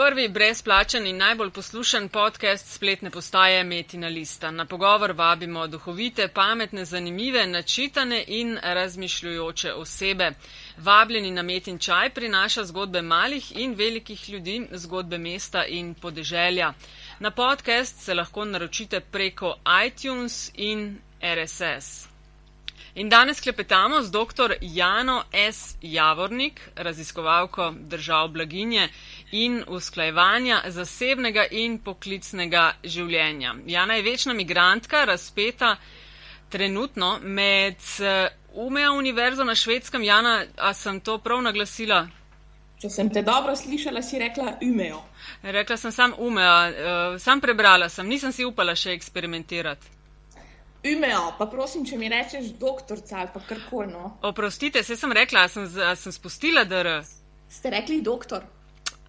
prvi brezplačen in najbolj poslušan podcast spletne postaje Metina Lista. Na pogovor vabimo duhovite, pametne, zanimive, načitane in razmišljujoče osebe. Vabljeni na Metin čaj prinaša zgodbe malih in velikih ljudi, zgodbe mesta in podeželja. Na podcast se lahko naročite preko iTunes in RSS. In danes klepetamo z dr. Jano S. Javornik, raziskovalko držav blaginje in usklajevanja zasebnega in poklicnega življenja. Jana je večna migrantka, razpeta trenutno med UMEA univerzo na švedskem. Jana, a sem to prav naglasila? Če sem te dobro slišala, si rekla UMEO. Rekla sem sam UMEA, uh, sam prebrala sem, nisem si upala še eksperimentirati. Umeo, pa prosim, če mi rečeš doktorca ali pa karkoli. No. Oprostite, se sem rekla, sem, sem spustila dr. Ste rekli doktor?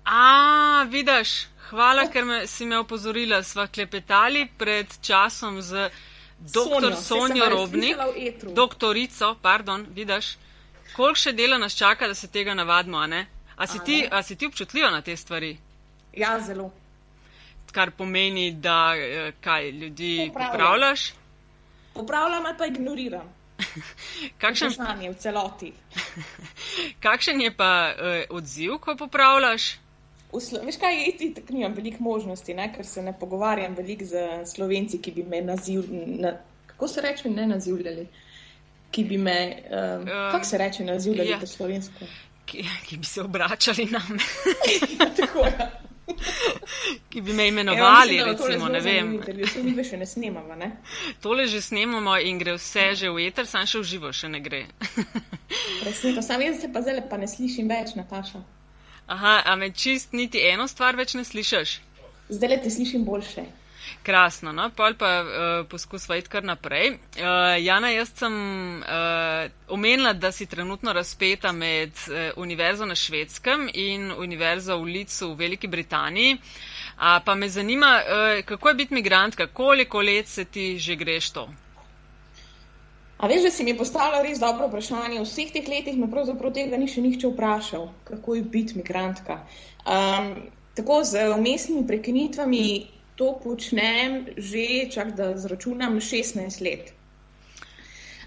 A, vidiš, hvala, ker me, si me opozorila. Sva klepetali pred časom z dr. Sonjo Robnik, doktorico, pardon, vidiš, koliko še dela nas čaka, da se tega navadimo, a ne? A si, a ti, a si ti občutljiva na te stvari? Ja, zelo. Kar pomeni, da eh, kaj ljudi popravljaš? Popravljam ali pa ignoriram. Kakšen vprašanje v celoti? Kakšen je pa uh, odziv, ko popravljaš? Veš kaj, jeti, tako nimam veliko možnosti, ne? ker se ne pogovarjam veliko z slovenci, ki bi me nazivljali. Na, kako se reče, ne nazivljali? Ki bi me, um, um, kako se reče, nazivljali ja, po slovensko? Ki, ki bi se obračali na me. ja, tako je. Ja ki bi me imenovali, Evo, mislim, recimo, ne vem. Mi še ne snemamo, ne? Tole že snemamo in gre vse že v eter, sam še v živo še ne gre. Resnico, sam jaz se pa zdaj pa ne slišim več, Nataša. Aha, a me čist niti eno stvar več ne slišiš? Zdaj le te slišim boljše. Krasno, no, pol pa uh, poskusva iti kar naprej. Uh, Jana, jaz sem uh, omenila, da si trenutno razpeta med uh, univerzo na švedskem in univerzo v Licu v Veliki Britaniji. Uh, pa me zanima, uh, kako je biti migrantka, koliko let se ti že greš to? A veš, da si mi postavila res dobro vprašanje. V vseh teh letih me pravzaprav tega ni še nihče vprašal, kako je biti migrantka. Um, tako z umestnimi prekinitvami to počnem že, čak da zračunam, 16 let.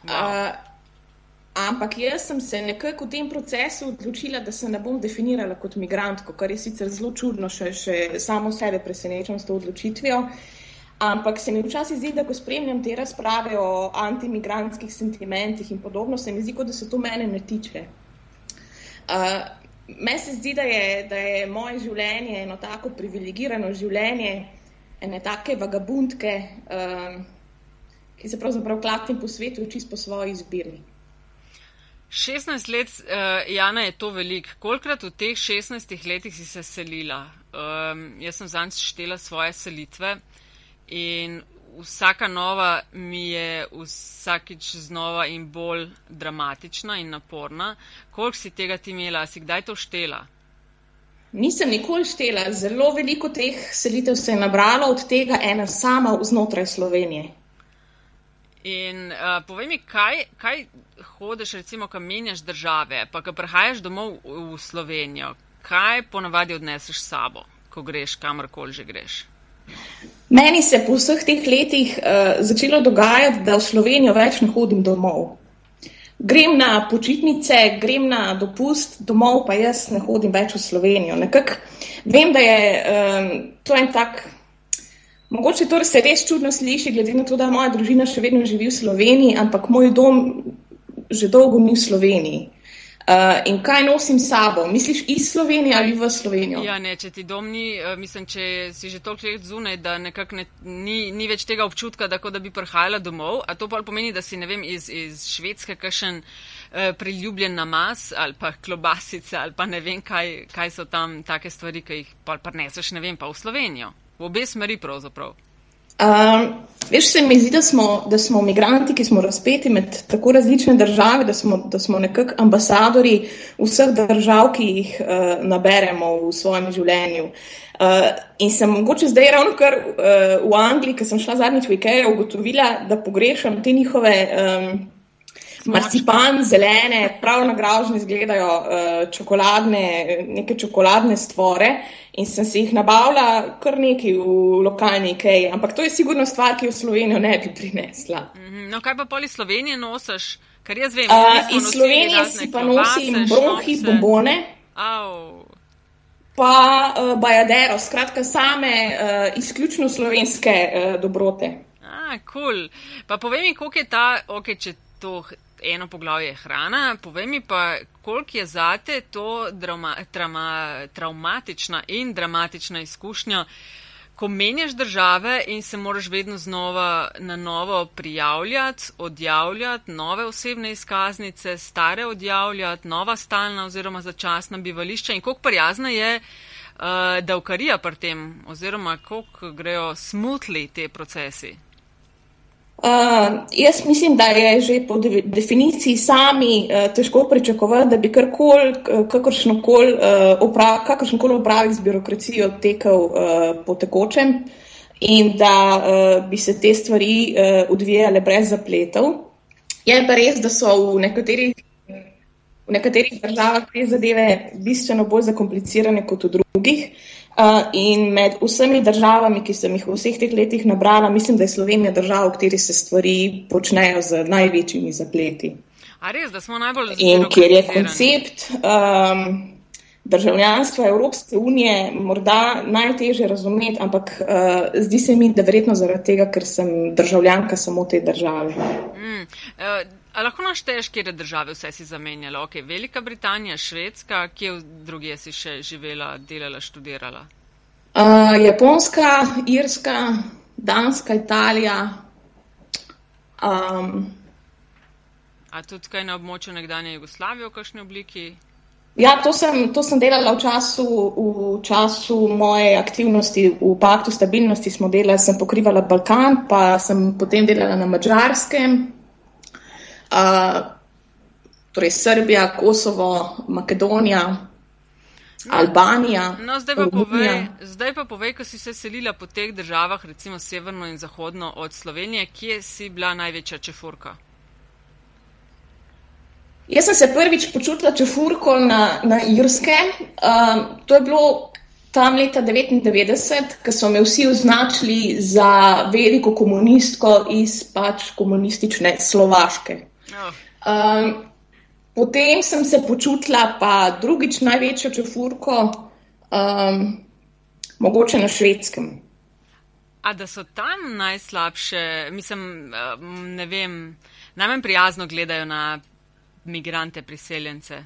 No. Uh, ampak jaz sem se nekako v tem procesu odločila, da se ne bom definirala kot migrantko, kar je sicer zelo čudno, še, še samo sebe presenečam s to odločitvijo. Ampak se mi včasih zdi, da ko spremljam te razprave o antimigrantskih sentimentih in podobno, se mi zdi, da se to mene ne tiče. Uh, Meni se zdi, da je, da je moje življenje eno tako privilegirano življenje, ene take vagabundke, um, ki se pravzaprav klatim po svetu, čist po svoji izbiri. 16 let, uh, Jana, je to velik. Kolikrat v teh 16 letih si se selila? Um, jaz sem zanj štela svoje selitve in vsaka nova mi je vsakič znova in bolj dramatična in naporna. Koliko si tega ti imela? Si kdaj to štela? Nisem nikoli štela, zelo veliko teh selitev se je nabralo, od tega ena sama znotraj Slovenije. In uh, povej mi, kaj, kaj hodiš, recimo, ko menjaš države, pa ko prihajaš domov v Slovenijo, kaj ponavadi odneseš s sabo, ko greš kamorkoli že greš? Meni se po vseh teh letih uh, začelo dogajati, da v Slovenijo več ne hodim domov grem na počitnice, grem na dopust, domov pa jaz ne hodim več v Slovenijo. Nekak, vem, da je um, to en tak, mogoče to se res čudno sliši, glede na to, da moja družina še vedno živi v Sloveniji, ampak moj dom že dolgo ni v Sloveniji. Uh, in kaj nosim s sabo? Misliš iz Slovenije ali v Slovenijo? Ja, ne, če ti dom ni, uh, mislim, če si že toliko let zunaj, da nekako ne, ni, ni več tega občutka, da, da bi prihajala domov. A to pa pomeni, da si, ne vem, iz, iz Švedske kakšen uh, priljubljen namaz ali pa klobasice ali pa ne vem, kaj, kaj so tam take stvari, ki jih pa neseš, ne vem, pa v Slovenijo. V obe smeri pravzaprav. Um, veš, se mi zdi, da smo, da smo migranti, ki smo razpeti med tako različne države, da smo, da smo nekako ambasadori vseh držav, ki jih uh, naberemo v svojem življenju. Uh, in sem mogoče zdaj ravno kar uh, v Angliji, ker sem šla zadnjič v IKEA, ugotovila, da pogrešam te njihove um, marcipan, zelene, prav nagražene izgledajo uh, čokoladne, neke čokoladne stvore. In sem si jih nabavila kar nekaj v lokalni kaj, ampak to je sigurno stvar, ki jo v Slovenijo ne bi prinesla. Mhm. No, kaj pa poli Slovenije nosiš? Kar jaz vem, uh, iz Slovenije si pa nosim bronhi, bombone. Au. Pa uh, bajadero, skratka, same uh, izključno slovenske uh, dobrote. Ah, cool. Pa povej mi, koliko je ta, ok, če to eno poglavje hrana, povej mi pa, koliko je zate to drama, trama, traumatična in dramatična izkušnja, ko menjaš države in se moraš vedno znova na novo prijavljati, odjavljati, nove osebne izkaznice, stare odjavljati, nova stalna oziroma začasna bivališča in koliko prijazna je uh, davkarija pri tem oziroma koliko grejo smutli te procesi. Uh, jaz mislim, da je že po de definiciji sami uh, težko pričakovati, da bi karkoli, kakršnokoli uh, oprav, opravek z birokracijo tekel uh, po tekočem in da uh, bi se te stvari uh, odvijale brez zapletov. Je pa res, da so v nekaterih, v nekaterih državah te zadeve bistveno bolj zakomplicirane kot v drugih. Uh, in med vsemi državami, ki sem jih v vseh teh letih nabrala, mislim, da je Slovenija država, v kateri se stvari počnejo z največjimi zapleti. Res, da smo najbolj zapleti. In kjer je koncept um, državljanstva Evropske unije morda najtežje razumeti, ampak uh, zdi se mi, da verjetno zaradi tega, ker sem državljanka samo te države. Mm, uh, A lahko našteješ, kje države vse si zamenjala? Ok, Velika Britanija, Švedska, kje v drugi si še živela, delala, študirala? Uh, Japonska, Irska, Danska, Italija. Um, A tudi kaj na območju nekdanje Jugoslavije v kakšni obliki? Ja, to sem, to sem delala v času, v času moje aktivnosti v Paktu stabilnosti. Smo delali, sem pokrivala Balkan, pa sem potem delala na Mačarskem torej Srbija, Kosovo, Makedonija, no, Albanija. No, zdaj, pa povej, zdaj pa povej, ko si se selila po teh državah, recimo severno in zahodno od Slovenije, kje si bila največja čefurka? Jaz sem se prvič počutila čefurko na, na Irske. Um, to je bilo tam leta 1999, ko so me vsi označili za veliko komunistko iz pač komunistične Slovaške. Um, potem sem se počutila pa drugič največjo čefurko, um, mogoče na švedskem. A da so tam najslabše, mislim, ne vem, najmanj prijazno gledajo na migrante, priseljence?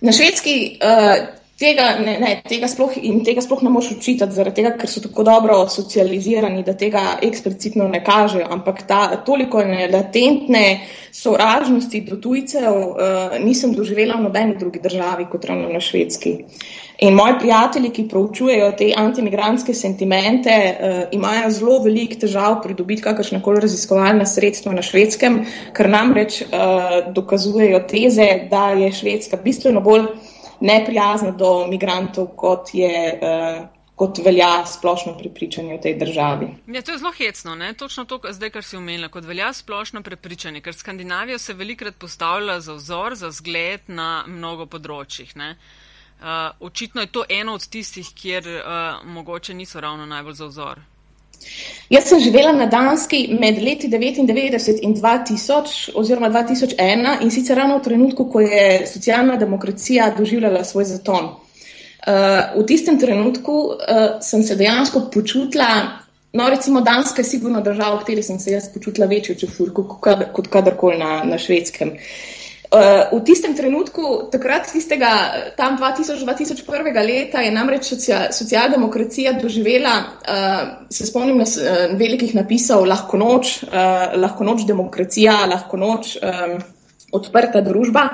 Na švedski uh, Tega, ne, ne, tega, sploh, tega sploh ne moš učitati, zaradi tega, ker so tako dobro socializirani, da tega eksplicitno ne kažejo. Ampak ta toliko latentne sovražnosti do tujcev uh, nisem doživela v nobeni drugi državi kot ravno na švedski. In moji prijatelji, ki proučujejo te antimigranske sentimente, uh, imajo zelo velik težav pridobiti kakršne koli raziskovalne sredstva na švedskem, ker namreč uh, dokazujejo teze, da je švedska bistveno bolj neprijazna do migrantov, kot, je, uh, kot velja splošno prepričanje v tej državi. Ja, to je zelo hecno, ne? točno to, zdaj, kar si omenila, kot velja splošno prepričanje, ker Skandinavijo se velikrat postavlja za vzor, za zgled na mnogo področjih. Ne? Uh, očitno je to eno od tistih, kjer uh, mogoče niso ravno najbolj za vzor. Jaz sem živela na Danski med leti 1999 in 2000, oziroma 2001, in sicer ravno v trenutku, ko je socialna demokracija doživljala svoj zaton. Uh, v tistem trenutku uh, sem se dejansko počutila, no, recimo, Danska je sigurno država, v kateri sem se jaz počutila večjo čefurko kot kadarkoli na, na švedskem. Uh, Uh, v tistem trenutku, takrat, tistega tam 2000-2001 leta, je namreč social, socialdemokracija doživela, uh, se spomnim na uh, velikih napisov, lahko noč, uh, lahko noč demokracija, lahko noč um, odprta družba.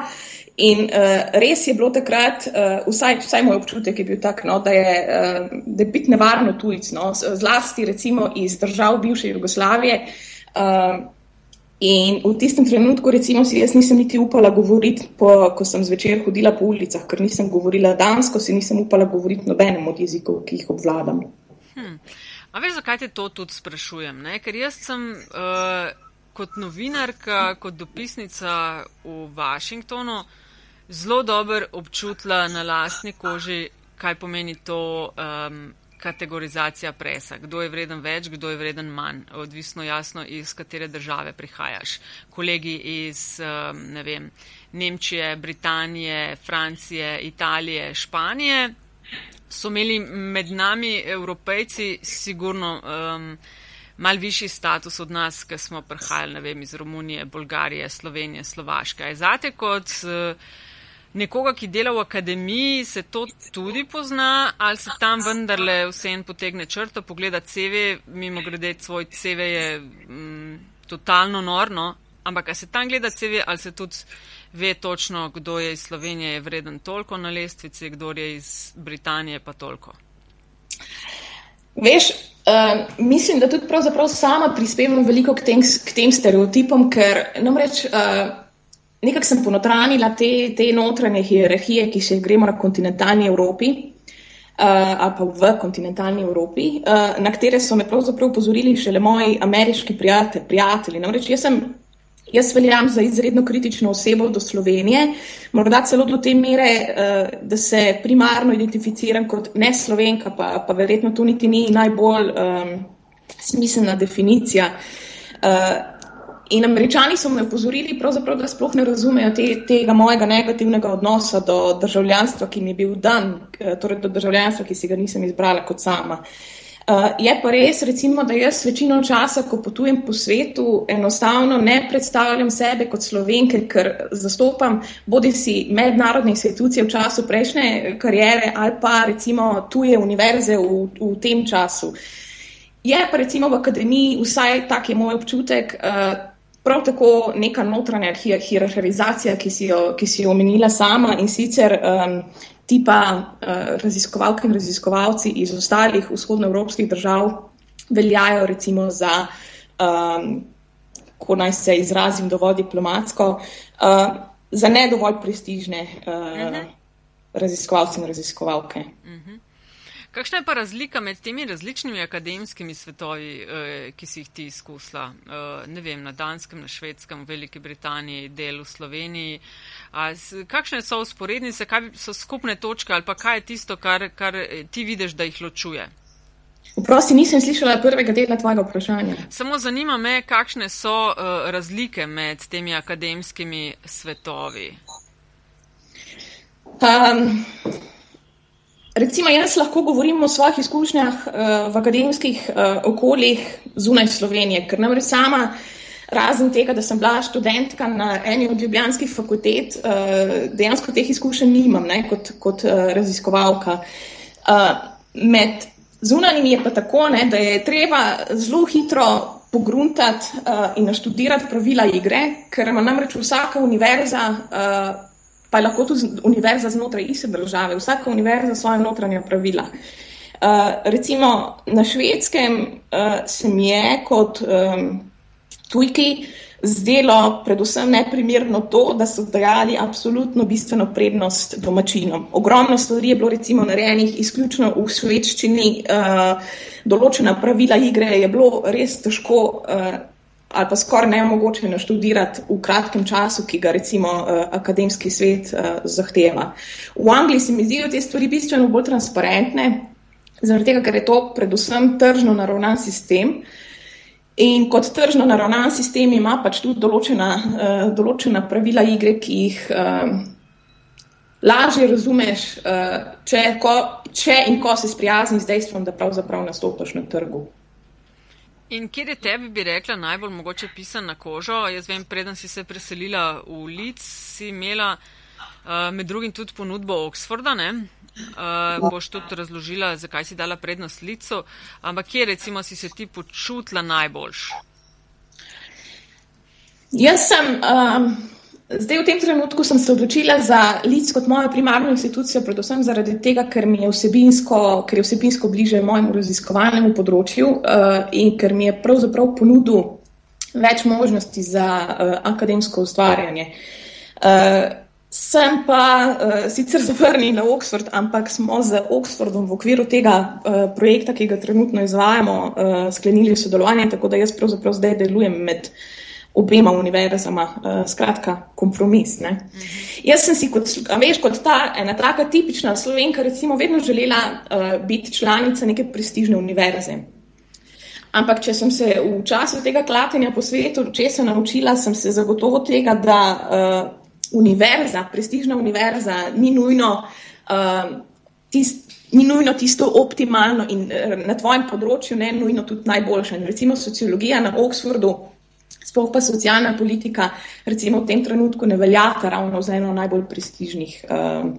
In uh, res je bilo takrat, uh, vsaj, vsaj moj občutek je bil tak, no, da, je, uh, da je biti nevarno tujc, no, zlasti recimo iz držav bivše Jugoslavije. Uh, In v tistem trenutku, recimo, si jaz nisem niti upala govoriti, po, ko sem zvečer hodila po ulicah, ker nisem govorila dansko, si nisem upala govoriti nobenem od jezikov, ki jih obvladam. Hm. A veš, zakaj te to tudi sprašujem? Ne? Ker jaz sem, uh, kot novinarka, kot dopisnica v Washingtonu zelo dobro občutila na lastni koži, kaj pomeni to um, kategorizacija presa. Kdo je vreden več, kdo je vreden manj. Odvisno jasno, iz katere države prihajaš. Kolegi iz, um, ne vem, Nemčije, Britanije, Francije, Italije, Španije so imeli med nami, evropejci, sigurno um, mal višji status od nas, ki smo prihajali, ne vem, iz Romunije, Bolgarije, Slovenije, Slovaške. Zate kot uh, nekoga, ki dela v akademiji, se to tudi pozna, ali se tam vendarle vse en potegne črto, pogleda CV, mimo grede svoj CV je mm, totalno norno, ampak se tam gleda CV, ali se tudi ve točno, kdo je iz Slovenije je vreden toliko na lestvici, kdo je iz Britanije pa toliko. Veš, uh, mislim, da tudi sama prispevam veliko k tem, k tem stereotipom, ker namreč uh, nekako sem ponotranila te, te notranje hierarhije, ki se gremo na kontinentalni Evropi. Uh, ali pa v kontinentalni Evropi, uh, na katere so me pravzaprav upozorili šele moji ameriški prijatelji. prijatelji. Namreč jaz sem Jaz veljam za izredno kritično osebo do Slovenije, morda celo do te mere, eh, da se primarno identificiram kot ne slovenka, pa, pa verjetno to niti ni najbolj um, smiselna definicija. Uh, in američani so me upozorili, da sploh ne razumejo te, tega mojega negativnega odnosa do državljanstva, ki mi je bil dan, torej do državljanstva, ki si ga nisem izbrala kot sama. Uh, je pa res, recimo, da jaz večino časa, ko potujem po svetu, enostavno ne predstavljam sebe kot slovenke, ker zastopam bodi si mednarodne institucije v času prejšnje karijere ali pa recimo tuje univerze v, v tem času. Je pa recimo v akademiji, vsaj tak je moj občutek, uh, prav tako neka notranja hierarhizacija, ki si jo, ki si jo omenila sama in sicer um, tipa uh, raziskovalke in raziskovalci iz ostalih vzhodnoevropskih držav veljajo recimo za, um, ko naj se izrazim dovolj diplomatsko, uh, za ne dovolj prestižne uh, uh mhm. -huh. raziskovalce in raziskovalke. Uh mhm. -huh. Kakšna je pa razlika med temi različnimi akademskimi svetovi, eh, ki si jih ti izkusila? Eh, ne vem, na Danskem, na Švedskem, v Veliki Britaniji, del v Sloveniji. Kakšne so usporednice, kaj so skupne točke ali pa kaj je tisto, kar, kar ti vidiš, da jih ločuje? Vprosti, nisem slišala prvega dela tvojega vprašanja. Samo zanima me, kakšne so uh, razlike med temi akademskimi svetovi. Um, Recimo, jaz lahko govorim o svojih izkušnjah uh, v akademskih uh, okoljih zunaj Slovenije, ker namreč sama, razen tega, da sem bila študentka na eni od ljubljanskih fakultet, uh, dejansko teh izkušenj nimam ne, kot, kot uh, raziskovalka. Uh, med zunanjimi je pa tako, ne, da je treba zelo hitro pogruntati uh, in naštudirati pravila igre, ker ima namreč vsaka univerza. Uh, pa je lahko tudi univerza znotraj iste države, vsaka univerza svoje notranja pravila. Uh, recimo na švedskem uh, se mi je kot um, tujki zdelo predvsem neprimerno to, da so dajali absolutno bistveno prednost domačinom. Ogromno stvari je bilo recimo narejenih izključno v švedščini, uh, določena pravila igre je bilo res težko uh, ali pa skoraj nemogoče naštudirati v kratkem času, ki ga recimo uh, akademski svet uh, zahteva. V Angliji se mi zdijo te stvari bistveno bolj transparentne, zaradi tega, ker je to predvsem tržno naravnan sistem. In kot tržno naravnan sistem ima pač tudi določena, uh, določena pravila igre, ki jih uh, lažje razumeš, uh, če, ko, če in ko se sprijazni z dejstvom, da pravzaprav nastopaš na trgu. In kje je tebi, bi rekla, najbolj mogoče pisan na kožo? Jaz vem, preden si se preselila v Lic, si imela uh, med drugim tudi ponudbo Oxforda, ne? Uh, boš tudi razložila, zakaj si dala prednost Licu, ampak kje recimo si se ti počutila najboljš? Jaz sem. Um... Zdaj, v tem trenutku sem se odločila za LIC kot mojo primarno institucijo, predvsem zaradi tega, ker, je vsebinsko, ker je vsebinsko bliže mojemu raziskovalnemu področju uh, in ker mi je pravzaprav ponudil več možnosti za uh, akademsko ustvarjanje. Uh, sem pa uh, sicer zavrnila Oxford, ampak smo z Oxfordom v okviru tega uh, projekta, ki ga trenutno izvajamo, uh, sklenili sodelovanje, tako da jaz pravzaprav zdaj delujem med obema univerzama, uh, skratka, kompromis. Uh -huh. Jaz sem si, kot, veš, kot ta ena taka tipična slovenka, recimo, vedno želela uh, biti članica neke prestižne univerze. Ampak, če sem se v času tega klatenja po svetu česa naučila, sem se zagotovo tega, da uh, univerza, prestižna univerza, ni nujno, uh, tist, ni nujno tisto optimalno in uh, na tvojem področju ne nujno tudi najboljša. Recimo sociologija na Oxfordu, sploh pa socialna politika, recimo v tem trenutku ne veljata ravno za eno najbolj prestižnih. Uh,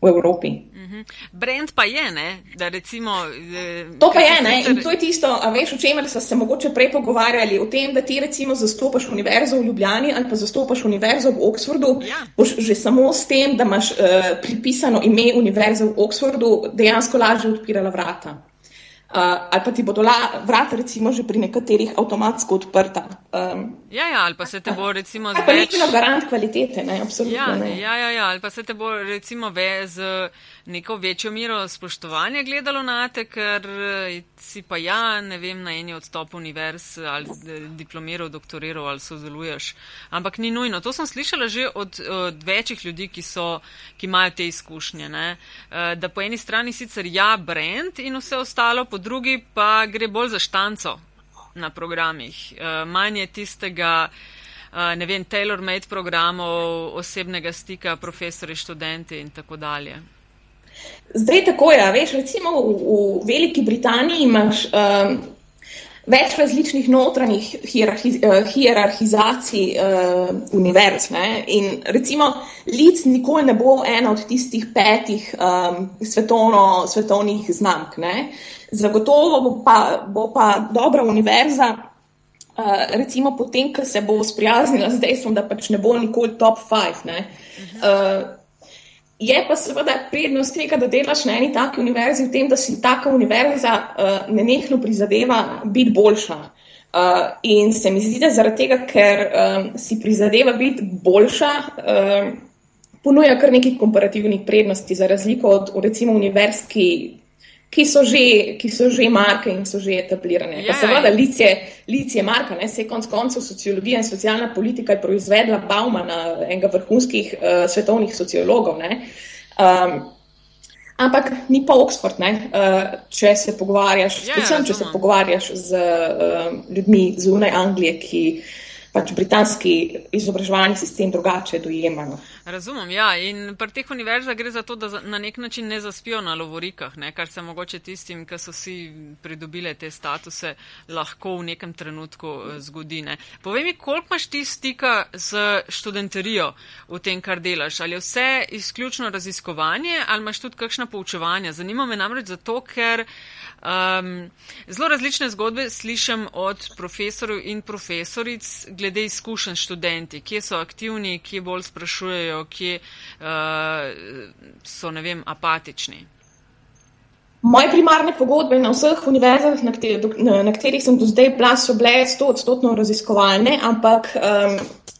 v Evropi. Mhm. Brend pa je, ne? da recimo. Eh, to pa je, ne? in to je tisto, a veš, o čemer smo se mogoče prej pogovarjali, o tem, da ti recimo zastopaš univerzo v Ljubljani ali pa zastopaš univerzo v Oxfordu, ja. boš že samo s tem, da imaš uh, pripisano ime univerze v Oxfordu, dejansko lažje odpirala vrata. Uh, ali pa ti bodo la, vrata, recimo, že pri nekaterih avtomatsko odprta. Um, ja, ja, ali pa se te bo, recimo, zveč... Pa niti na garant kvalitete, ne, absolutno. Ja, ne. ja, ja, ja, ali pa se te bo, recimo, ve z neko večjo miro spoštovanja gledalo na te, ker eh, si pa ja, ne vem, na eni od top univerz ali diplomiral, doktoriral ali sodeluješ. Ampak ni nujno. To sem slišala že od, od večjih ljudi, ki, so, ki imajo te izkušnje. Ne? Eh, da po eni strani sicer ja, brand in vse ostalo, po drugi pa gre bolj za štanco na programih. Eh, Manje tistega. Ne vem, tailor-made programov, osebnega stika, profesori, študenti in tako dalje. Zdaj tako je, veš, recimo v, v Veliki Britaniji imaš um, več različnih notranjih hierarhi, uh, hierarhizacij uh, univerz. Ne? In recimo Lic nikoli ne bo ena od tistih petih um, svetovno, svetovnih znamk. Ne? Zagotovo bo pa, bo pa dobra univerza. Uh, recimo, potem, ko se bo sprijaznila z dejstvom, da pač ne bo nikoli top 5. Uh, Je pa seveda prednost tega, da delaš na eni taki univerzi v tem, da si taka univerza uh, nenehno prizadeva biti boljša. Uh, in se mi zdi, da zaradi tega, ker um, si prizadeva biti boljša, uh, ponuja kar nekaj komparativnih prednosti, za razliko od recimo univerz, ki ki so že, ki so že marke in so že etablirane. Ja, seveda, lic je, lic je marka, ne se konc koncev sociologija in socialna politika je proizvedla Baumana, enega vrhunskih uh, svetovnih sociologov. Um, ampak ni pa Oxford, uh, če se pogovarjaš, ja, predvsem če se pogovarjaš z uh, ljudmi zunaj Anglije, ki pač britanski izobraževalni sistem drugače dojemajo. Razumem, ja. In pri teh univerzah gre za to, da na nek način ne zaspijo na lovorikah, ne? kar se mogoče tistim, ki so si pridobile te statuse, lahko v nekem trenutku eh, zgodi. Ne? Povej mi, koliko imaš ti stika z študenterijo v tem, kar delaš? Ali je vse izključno raziskovanje ali imaš tudi kakšna poučevanja? Zanima me namreč zato, ker. Um, zelo različne zgodbe slišim od profesorjev in profesoric glede izkušenj študenti, kje so aktivni, kje bolj sprašujejo, kje uh, so, ne vem, apatični. Moje primarne pogodbe na vseh univerzah, na, na, na katerih sem do zdaj bila, so bile 100-odstotno raziskovalne, ampak um,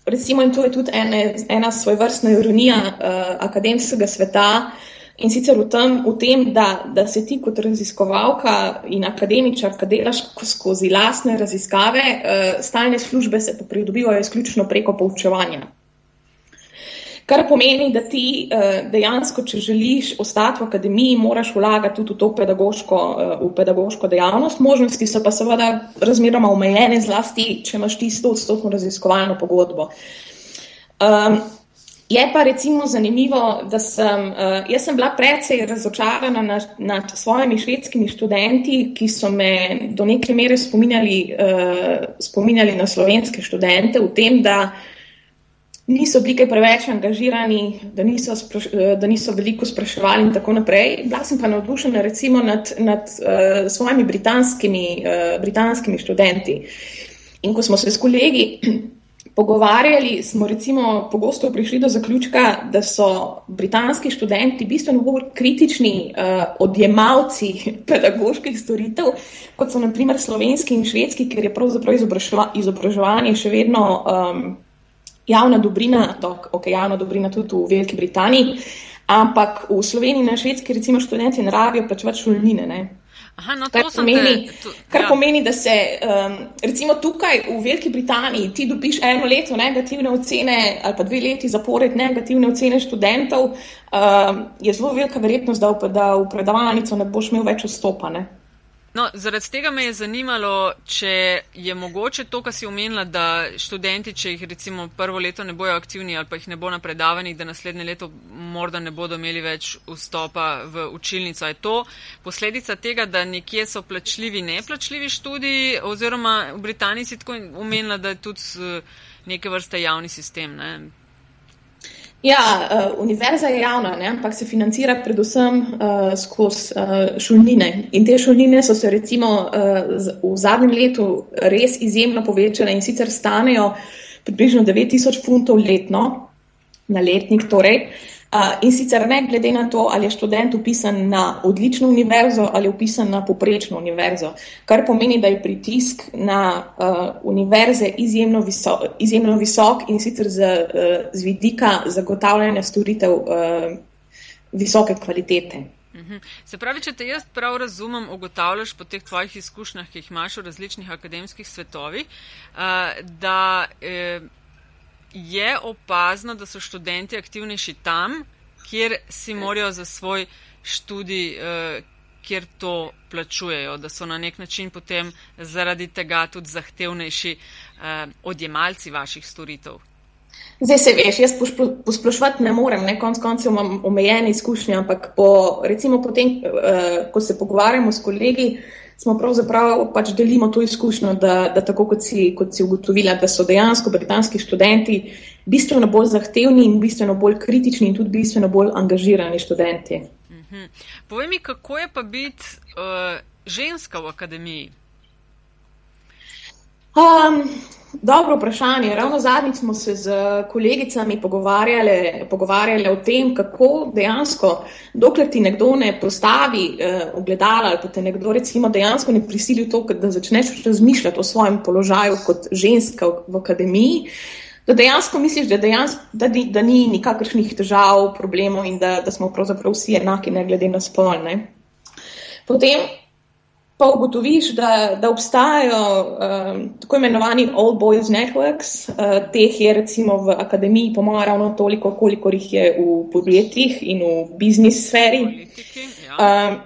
recimo in to je tudi ene, ena svojvrstna ironija uh, akademskega sveta, uh, In sicer v tem, v tem da, da se ti kot raziskovalka in akademičarka delaš skozi lastne raziskave, uh, stalne službe se pridobivajo izključno preko poučevanja. Kar pomeni, da ti uh, dejansko, če želiš ostati v akademiji, moraš vlagati tudi v to pedagoško, uh, v pedagoško dejavnost. Možnosti so pa seveda razmeroma omejene, zlasti, če imaš ti 100-odstotno raziskovalno pogodbo. Um, Je pa recimo zanimivo, da sem, uh, jaz sem bila precej razočarana nad, nad svojimi švedskimi študenti, ki so me do neke mere spominjali, uh, spominjali na slovenske študente v tem, da niso bili kaj preveč angažirani, da niso, spraš, uh, da niso veliko spraševali in tako naprej. Bila sem pa navdušena recimo nad, nad uh, svojimi britanskimi, uh, britanskimi študenti. In ko smo se s kolegi pogovarjali, smo recimo pogosto prišli do zaključka, da so britanski študenti bistveno bolj kritični uh, odjemalci pedagoških storitev, kot so naprimer slovenski in švedski, ker je pravzaprav izobraževanje še vedno um, javna dobrina, dok, ok, javna dobrina tudi v Veliki Britaniji, ampak v Sloveniji in na švedski recimo študenti ne rabijo plačevati šolnine. Aha, no, kar, pomeni, te, to, kar ja. pomeni, da se um, recimo tukaj v Veliki Britaniji ti dobiš eno leto negativne ocene ali pa dve leti zapored negativne ocene študentov, um, je zelo velika verjetnost, da v, da v predavalnico ne boš imel več vstopane. No, zaradi tega me je zanimalo, če je mogoče to, kar si omenila, da študenti, če jih recimo prvo leto ne bojo aktivni ali pa jih ne bo na predavanjih, da naslednje leto morda ne bodo imeli več vstopa v učilnico. Je to posledica tega, da nekje so plačljivi, neplačljivi študiji oziroma v Britaniji si tako omenila, da je tudi neke vrste javni sistem. Ne? Ja, uh, univerza je javna, ne? ampak se financira predvsem uh, skozi uh, šolnine. In te šolnine so se recimo uh, v zadnjem letu res izjemno povečale in sicer stanejo približno 9000 funtov letno, na letnik torej. Uh, In sicer ne glede na to, ali je študent upisan na odlično univerzo ali upisan na poprečno univerzo, kar pomeni, da je pritisk na uh, univerze izjemno, viso, izjemno visok in sicer z, uh, z vidika zagotavljanja storitev uh, visoke kvalitete. Mhm. Se pravi, če te jaz prav razumem, ugotavljaš po teh tvojih izkušnjah, ki jih imaš v različnih akademskih svetovih, da je opazno, da so študenti aktivnejši tam, kjer si morajo za svoj študij, eh, kjer to plačujejo, da so na nek način potem zaradi tega tudi zahtevnejši eh, odjemalci vaših storitev. Zdaj se veš, jaz posplošvati ne morem, ne konc koncev imam omejene izkušnje, ampak po, recimo potem, eh, ko se pogovarjamo s kolegi, smo pravzaprav pač delimo to izkušnjo, da, da tako kot si, kot si ugotovila, da so dejansko britanski študenti bistveno bolj zahtevni in bistveno bolj kritični in tudi bistveno bolj angažirani študenti. Mhm. Povej mi, kako je pa biti uh, ženska v akademiji? Um, Dobro vprašanje. Ravno zadnjič smo se z kolegicami pogovarjali, pogovarjali o tem, kako dejansko, dokler ti nekdo ne postavi eh, ogledala ali pa te nekdo recimo dejansko ne prisili v to, da začneš razmišljati o svojem položaju kot ženska v, v akademiji, da dejansko misliš, da, dejansko, da, ni, da ni nikakršnih težav, problemov in da, da smo pravzaprav vsi enaki, ne glede na spolne. Potem pa ugotoviš, da, da obstajajo um, tako imenovani All Boys Networks, uh, teh je recimo v akademiji, po mojem, ravno toliko, koliko jih je v podjetjih in v biznis sferi. Ja. Um,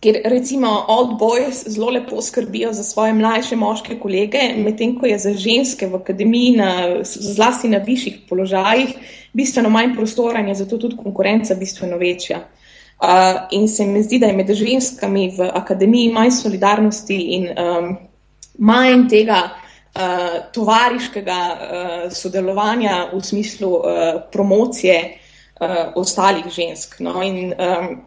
Ker recimo old boys zelo lepo skrbijo za svoje mlajše moške kolege, medtem ko je za ženske v akademiji, na, zlasti na višjih položajih, bistveno manj prostora in je zato tudi konkurenca bistveno večja. Uh, in se mi zdi, da je med ženskami v akademiji manj solidarnosti in um, manj tega uh, tovariškega uh, sodelovanja v smislu uh, promocije uh, ostalih žensk. No? In, um,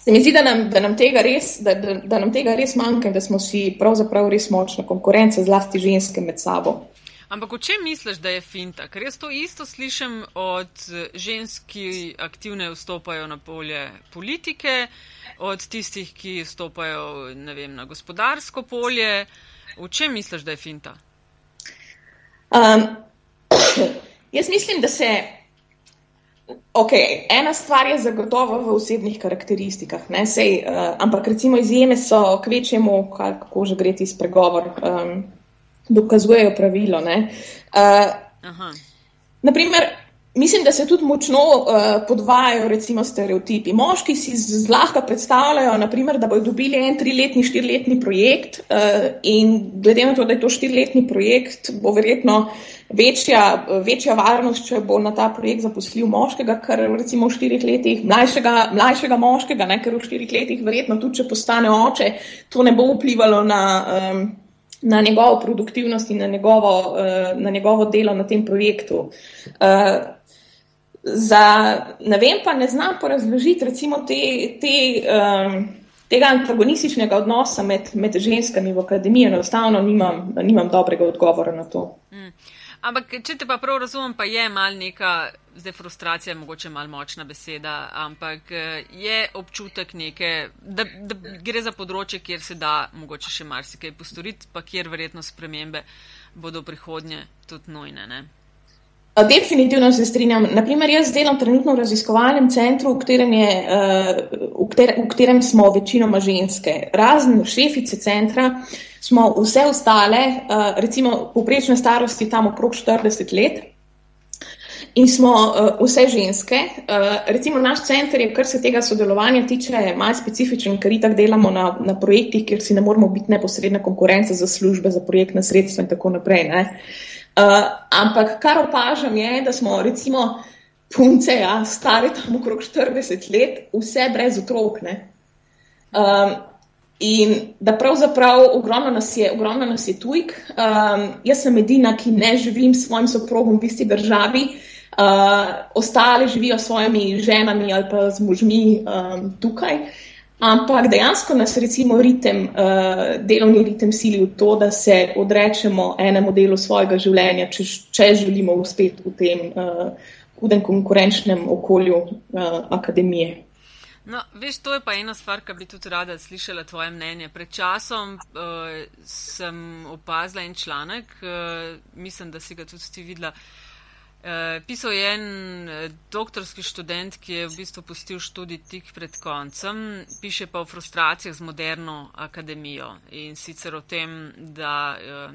se mi zdi, da nam, da, nam res, da, da, da nam tega res manjka in da smo si pravzaprav res močna konkurenca, zlasti ženske med sabo. Ampak v čem misliš, da je finta? Ker jaz to isto slišim od žensk, ki aktivno vstopajo na polje politike, od tistih, ki vstopajo vem, na gospodarsko polje. V čem misliš, da je finta? Um, jaz mislim, da se. Ok, ena stvar je zagotovo v osebnih karakteristikah, Sej, uh, ampak recimo izjeme so k večjemu, kako že gre ti spregovor. Um, dokazujejo pravilo. Uh, naprimer, mislim, da se tudi močno uh, podvajajo recimo stereotipi. Moški si zlahka predstavljajo, naprimer, da bodo dobili en triletni, štiriletni projekt uh, in glede na to, da je to štiriletni projekt, bo verjetno večja, večja varnost, če bo na ta projekt zaposlil moškega, ker recimo v štirih letih, mlajšega, mlajšega moškega, ne, ker v štirih letih verjetno tudi, če postane oče, to ne bo vplivalo na. Um, na njegovo produktivnost in na njegovo, uh, na njegovo delo na tem projektu. Uh, za, ne vem pa, ne znam pa razložiti recimo te, te, um, tega antagonističnega odnosa med, med ženskami v akademiji. Enostavno nimam, nimam dobrega odgovora na to. Mm. Ampak, če te pa prav razumem, pa je mal neka, zdaj frustracija je mogoče mal močna beseda, ampak eh, je občutek neke, da, da gre za področje, kjer se da mogoče še marsikaj postoriti, pa kjer verjetno spremembe bodo prihodnje tudi nujne. Ne? Definitivno se strinjam. Naprimer, jaz delam trenutno v raziskovalnem centru, v katerem, je, v katerem, v katerem smo večinoma ženske. Razen šefice centra smo vse ostale, recimo poprečne starosti tam okrog 40 let in smo uh, vse ženske. Uh, recimo naš center je, kar se tega sodelovanja tiče, malo specifičen, ker itak delamo na, na projektih, kjer si ne moramo biti neposredna konkurenca za službe, za projektne sredstva in tako naprej. Uh, ampak kar opažam je, da smo recimo punce, ja, stare tam okrog 40 let, vse brez otrok. Um, in da pravzaprav ogromno nas je, ogromno nas je tujk. Um, jaz sem edina, ki ne živim s svojim soprogom v isti državi. Uh, uh, ostale živijo s svojimi ženami ali pa z možmi um, tukaj. Ampak dejansko nas recimo ritem, uh, delovni ritem sili v to, da se odrečemo enemu delu svojega življenja, če, če želimo uspeti v tem uh, hudem konkurenčnem okolju uh, akademije. No, veš, to je pa ena stvar, ki bi tudi rada slišala tvoje mnenje. Pred časom uh, sem opazila en članek, uh, mislim, da si ga tudi ti videla. Uh, Uh, pisal je en uh, doktorski študent, ki je v bistvu pustil študij tik pred koncem, piše pa o frustracijah z moderno akademijo in sicer o tem, da uh,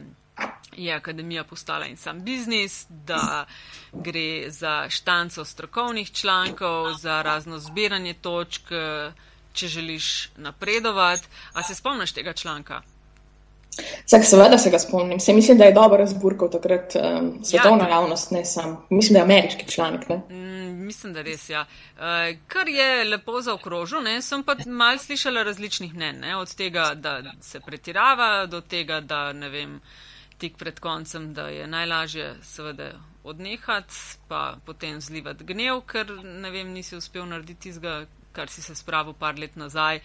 je akademija postala en sam biznis, da gre za štanco strokovnih člankov, za razno zbiranje točk, če želiš napredovati. A se spomniš tega članka? Vsak, seveda se ga spomnim. Se mislim, da je dobro razburkal takrat um, svetovna ja, javnost, ne sam. Mislim, da je ameriški članek. Mm, mislim, da res, ja. Uh, kar je lepo zaokrožil, ne, sem pa mal slišala različnih mnen, ne, od tega, da se pretirava, do tega, da ne vem, tik pred koncem, da je najlažje seveda odnehati, pa potem zlivati gnev, ker ne vem, nisi uspel narediti tizga, kar si se spravil par let nazaj.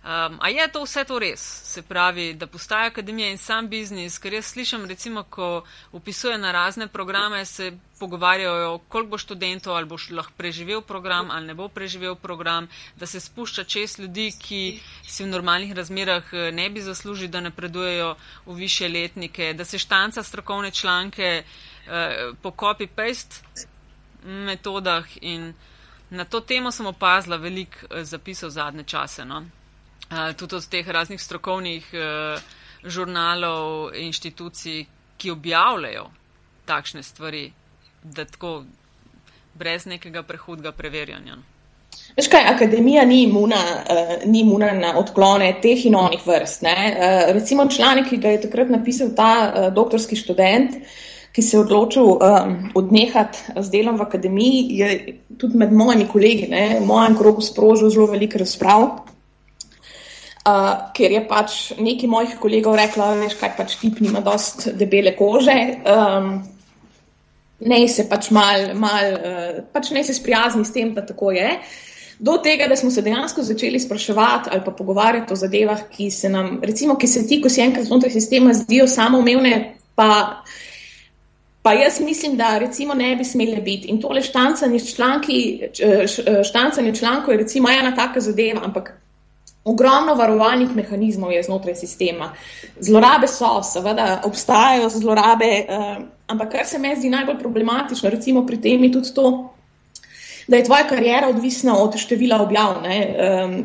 Um, a je to vse to res? Se pravi, da postaja akademija in sam biznis, ker jaz slišim, recimo, ko upisuje na razne programe, se pogovarjajo, koliko bo študentov, ali boš lahko preživel program, ali ne bo preživel program, da se spušča čez ljudi, ki si v normalnih razmerah eh, ne bi zaslužili, da napredujejo v više letnike, da se štanca strokovne članke uh, po copy-paste metodah in na to temo sem opazila veliko uh, zapisov zadnje čase. No? tudi od teh raznih strokovnih uh, žurnalov, inštitucij, ki objavljajo takšne stvari, da tako brez nekega prehudega preverjanja. Veš kaj, akademija ni imuna, uh, ni imuna na odklone teh in onih vrst. Uh, recimo članek, ki ga je takrat napisal ta uh, doktorski študent, ki se je odločil um, odnehati z delom v akademiji, je tudi med mojimi kolegi, ne, v mojem krogu sprožil zelo veliko razprav. Uh, ker je pač neki mojih kolegov rekla, veš, kaj pač tip nima dost debele kože. Um, ne se pač mal, mal uh, pač ne se sprijazni s tem, da tako je. Do tega, da smo se dejansko začeli spraševati ali pa pogovarjati o zadevah, ki se nam, recimo, ki se ti, ko si enkrat znotraj sistema, zdijo samoumevne, pa, pa jaz mislim, da recimo ne bi smele biti. In tole štancanje, članki, štancanje člankov je recimo ena taka zadeva, ampak Ogromno varovalnih mehanizmov je znotraj sistema. Zlorabe so, seveda obstajajo zlorabe, eh, ampak kar se mi zdi najbolj problematično, recimo pri tem je tudi to, da je tvoja karijera odvisna od števila objav. Eh,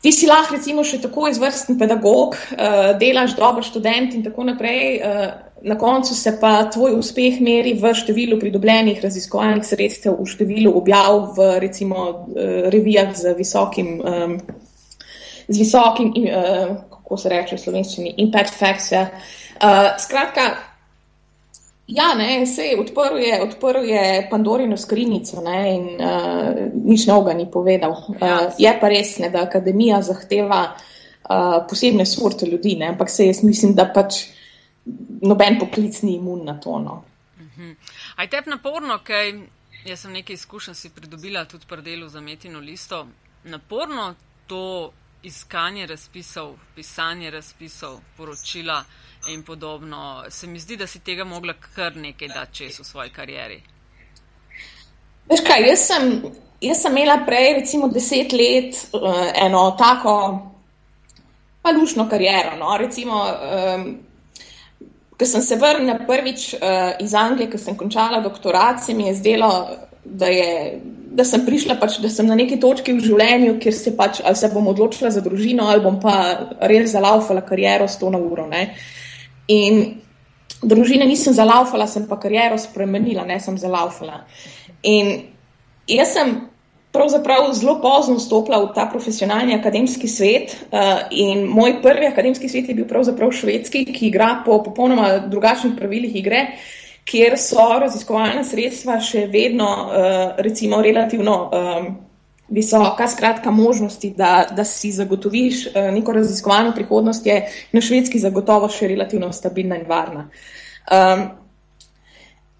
ti si lahko recimo še tako izvrsten pedagog, eh, delaš dober študent in tako naprej, eh, na koncu se pa tvoj uspeh meri v številu pridobljenih raziskovalnih sredstev, v številu objav v recimo eh, revijah z visokim. Eh, z visokim, uh, kako se reče v slovenščini, impact factor. Uh, skratka, ja, ne, se je odprl, je, odprl je Pandorino skrinjico ne, in uh, nič novega ni povedal. Uh, je pa res, ne, da akademija zahteva uh, posebne sorte ljudi, ne, ampak se jaz mislim, da pač noben poklic ni imun na to. No. Mhm. Aj tep naporno, kaj jaz sem nekaj izkušenj si pridobila tudi pri delu za metino listo. Naporno to iskanje razpisov, pisanje razpisov, poročila in podobno. Se mi zdi, da si tega mogla kar nekaj dati čez v svoji karieri. Veš kaj, jaz sem, jaz sem imela prej, recimo, deset let uh, eno tako palušno kariero. No? Recimo, um, ko sem se vrnila prvič uh, iz Anglije, ko sem končala doktorat, se mi je zdelo, da, je, da sem prišla, pač, da sem na neki točki v življenju, kjer se, pač, se bom odločila za družino ali bom pa res zalaufala kariero s to na uro. Ne. In družine nisem zalaufala, sem pa kariero spremenila, ne sem zalaufala. In jaz sem pravzaprav zelo pozno vstopila v ta profesionalni akademski svet. Uh, in moj prvi akademski svet je bil pravzaprav švedski, ki igra po popolnoma drugačnih pravilih igre, kjer so raziskovalna sredstva še vedno, uh, recimo, relativno. Um, Visoka, skratka, možnosti, da, da si zagotoviš uh, neko raziskovalno prihodnost, je na švedski zagotovo še relativno stabilna in varna. Um,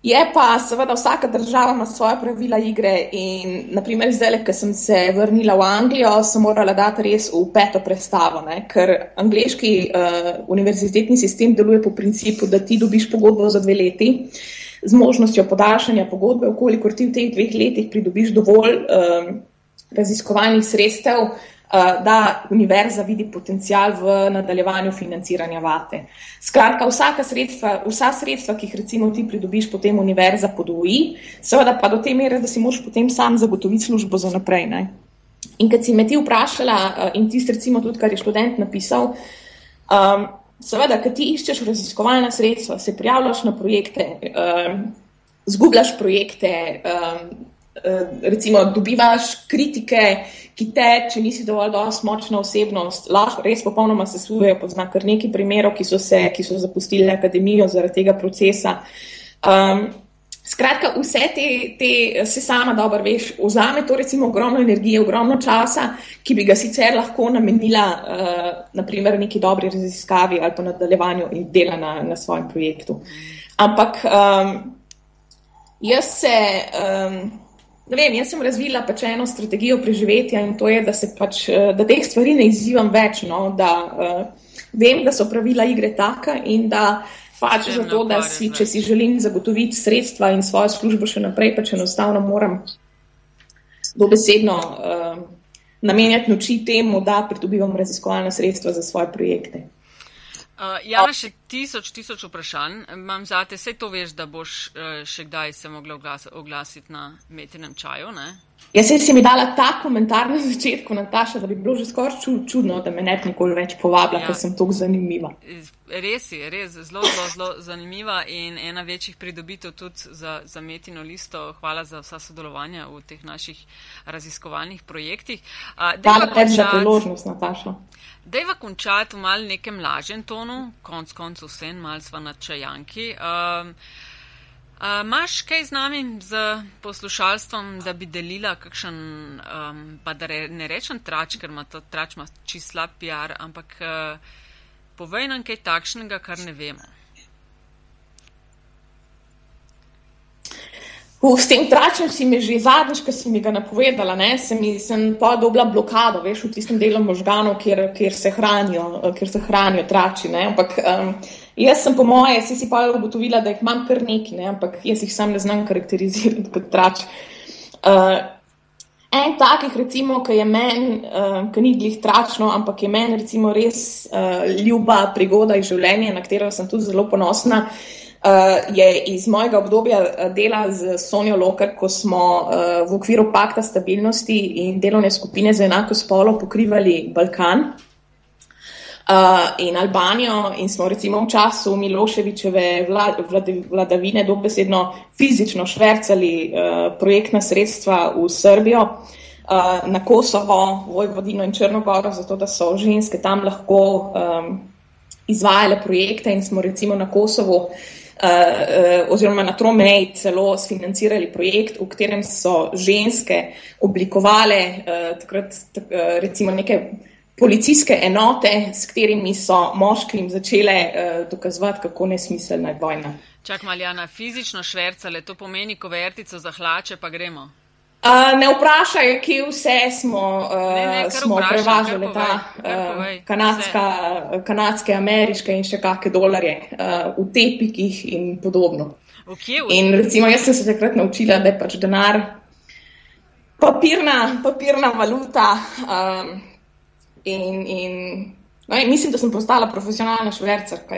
Je pa seveda vsaka država ima svoje pravila igre in naprimer zdaj, ko sem se vrnila v Anglijo, sem morala dati res v peto predstavo, ne? ker angliški uh, univerzitetni sistem deluje po principu, da ti dobiš pogodbo za dve leti z možnostjo podaljšanja pogodbe, ukolikor ti v teh dveh letih pridobiš dovolj um, raziskovalnih sredstev, Eh, da univerza vidi potencial v nadaljevanju financiranja vate. Skratka, sredstva, vsa sredstva, ki jih recimo ti pridobiš, potem univerza podvoji, seveda pa do te mere, da si moš potem sam zagotoviti službo za naprej. Ne? In kad si me ti vprašala eh, in tisti recimo tudi, kar je študent napisal, um, seveda, kad ti iščeš raziskovalna sredstva, se prijavljaš na projekte, um, zgubljaš projekte, um, recimo dobivaš kritike, ki te, če nisi dovolj močna osebnost, lahko res popolnoma se sujejo. Poznam kar nekaj primerov, ki so, se, ki so zapustili akademijo zaradi tega procesa. Um, skratka, vse te, te se sama dobro veš, vzame to recimo ogromno energije, ogromno časa, ki bi ga sicer lahko namenila uh, naprimer neki dobri raziskavi ali pa nadaljevanju in dela na, na svojem projektu. Ampak um, jaz se. Um, Ne vem, jaz sem razvila pač eno strategijo preživetja in to je, da se pač, eh, da teh stvari ne izzivam več, no, da uh, vem, da so pravila igre taka in da pač za to, da si, če si želim zagotoviti sredstva in svojo službo še naprej, pač enostavno moram dobesedno uh, namenjati noči temu, da pridobivam raziskovalna sredstva za svoje projekte. Uh, ja, še tisoč, tisoč vprašanj imam za te. Vse to veš, da boš uh, še kdaj se mogla oglas oglasiti na metinem čaju, ne? Jaz si mi dala ta komentar na začetku, Nataša, da bi bilo že skoraj čudno, da me ne bi nikoli več povabila, ja. ker sem tako zanimiva. Res je, res zelo, zelo, zelo zanimiva in ena večjih pridobitev tudi za, za metino listo. Hvala za vsa sodelovanja v teh naših raziskovalnih projektih. Uh, Hvala tebi za priložnost, Nataša. Dejva končati v mal nekem lažjem tonu, konc koncu vse mal sva na čajanki. Um, Imaš uh, kaj z nami, z poslušalstvom, da bi delila kakšen, um, pa da re, ne rečem trač, ker ima to trač ima čist slab PR, ampak uh, povej nam kaj takšnega, kar ne vemo. Uh, s tem tračem si mi že zadnjič, ko si mi ga napovedala, ne, sem, sem pa dobila blokado, veš, v tistem delu možganov, kjer, kjer, se, hranijo, kjer se hranijo trači. Ne, ampak, um, Jaz sem po moje, si si pa ugotovila, da jih imam kar nekaj, ne? ampak jaz jih sam ne znam karakterizirati kot trač. Uh, en takih, recimo, ki je meni, uh, ki ni glih tračno, ampak je meni recimo res uh, ljuba prigoda iz življenja, na katero sem tudi zelo ponosna, uh, je iz mojega obdobja dela z Sonijo Lokar, ko smo uh, v okviru pakta stabilnosti in delovne skupine za enako spolo pokrivali Balkan uh, in Albanijo in smo recimo v času Miloševičeve vlad, vlad, vladavine dobesedno fizično švrcali uh, projektna sredstva v Srbijo, uh, na Kosovo, Vojvodino in Črnogoro, zato da so ženske tam lahko um, izvajale projekte in smo recimo na Kosovo. Uh, uh, oziroma na Tromeji celo sfinancirali projekt, v katerem so ženske oblikovale uh, takrat, tak, uh, recimo neke policijske enote, s katerimi so moškim začele uh, dokazovati, kako nesmiselna je vojna. Čak maljana, fizično švercale, to pomeni, ko vertico zahlače, pa gremo. Uh, ne vprašaj, kje vse smo, uh, ne, ne, smo vprašaj, prevažali ta uh, kanadska, kanadske, ameriške in še kakšne dolarje uh, v tepikih in podobno. Okay, in recimo jaz sem se takrat naučila, da je pač denar papirna, papirna valuta. Um, In, in, no, in mislim, da sem postala profesionalna švercerka.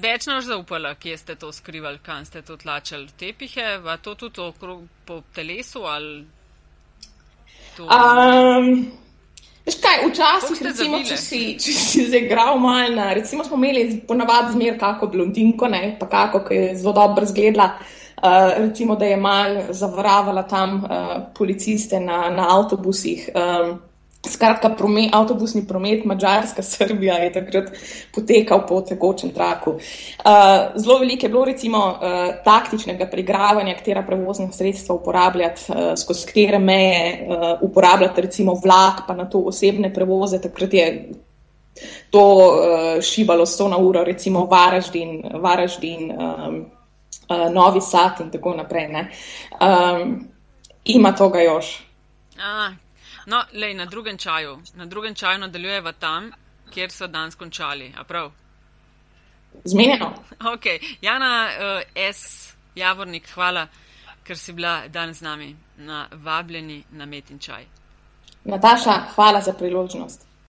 Več nož zaupala, kje ste to skrivali, kam ste to tlačili, tepihe, pa to tudi okrog po telesu ali to? Um, Veš kaj, včasih, recimo, če si, če si zagral malo na, recimo smo imeli ponavadi zmer kako blondinko, ne, pa kako, ki je zelo dobro zgledala, uh, recimo, da je mal zavravala tam uh, policiste na, na avtobusih. Um, Skratka, promet, avtobusni promet Mačarska, Srbija je takrat potekal po tekočem traku. Uh, zelo veliko je bilo recimo uh, taktičnega prigravanja, katera prevozna sredstva uporabljati, uh, skozi katere meje uh, uporabljati recimo vlak, pa na to osebne prevoze. Takrat je to uh, šibalo sto na uro, recimo Varaždin, Varaždin um, uh, Novi Sad in tako naprej. Um, ima toga još. A, No, lej, na drugem čaju, na drugem čaju nadaljujeva tam, kjer so danes končali. Zmenjeno. Ok, Jana uh, S. Javornik, hvala, ker si bila danes z nami na vabljeni na metin čaj. Nataša, hvala za priložnost.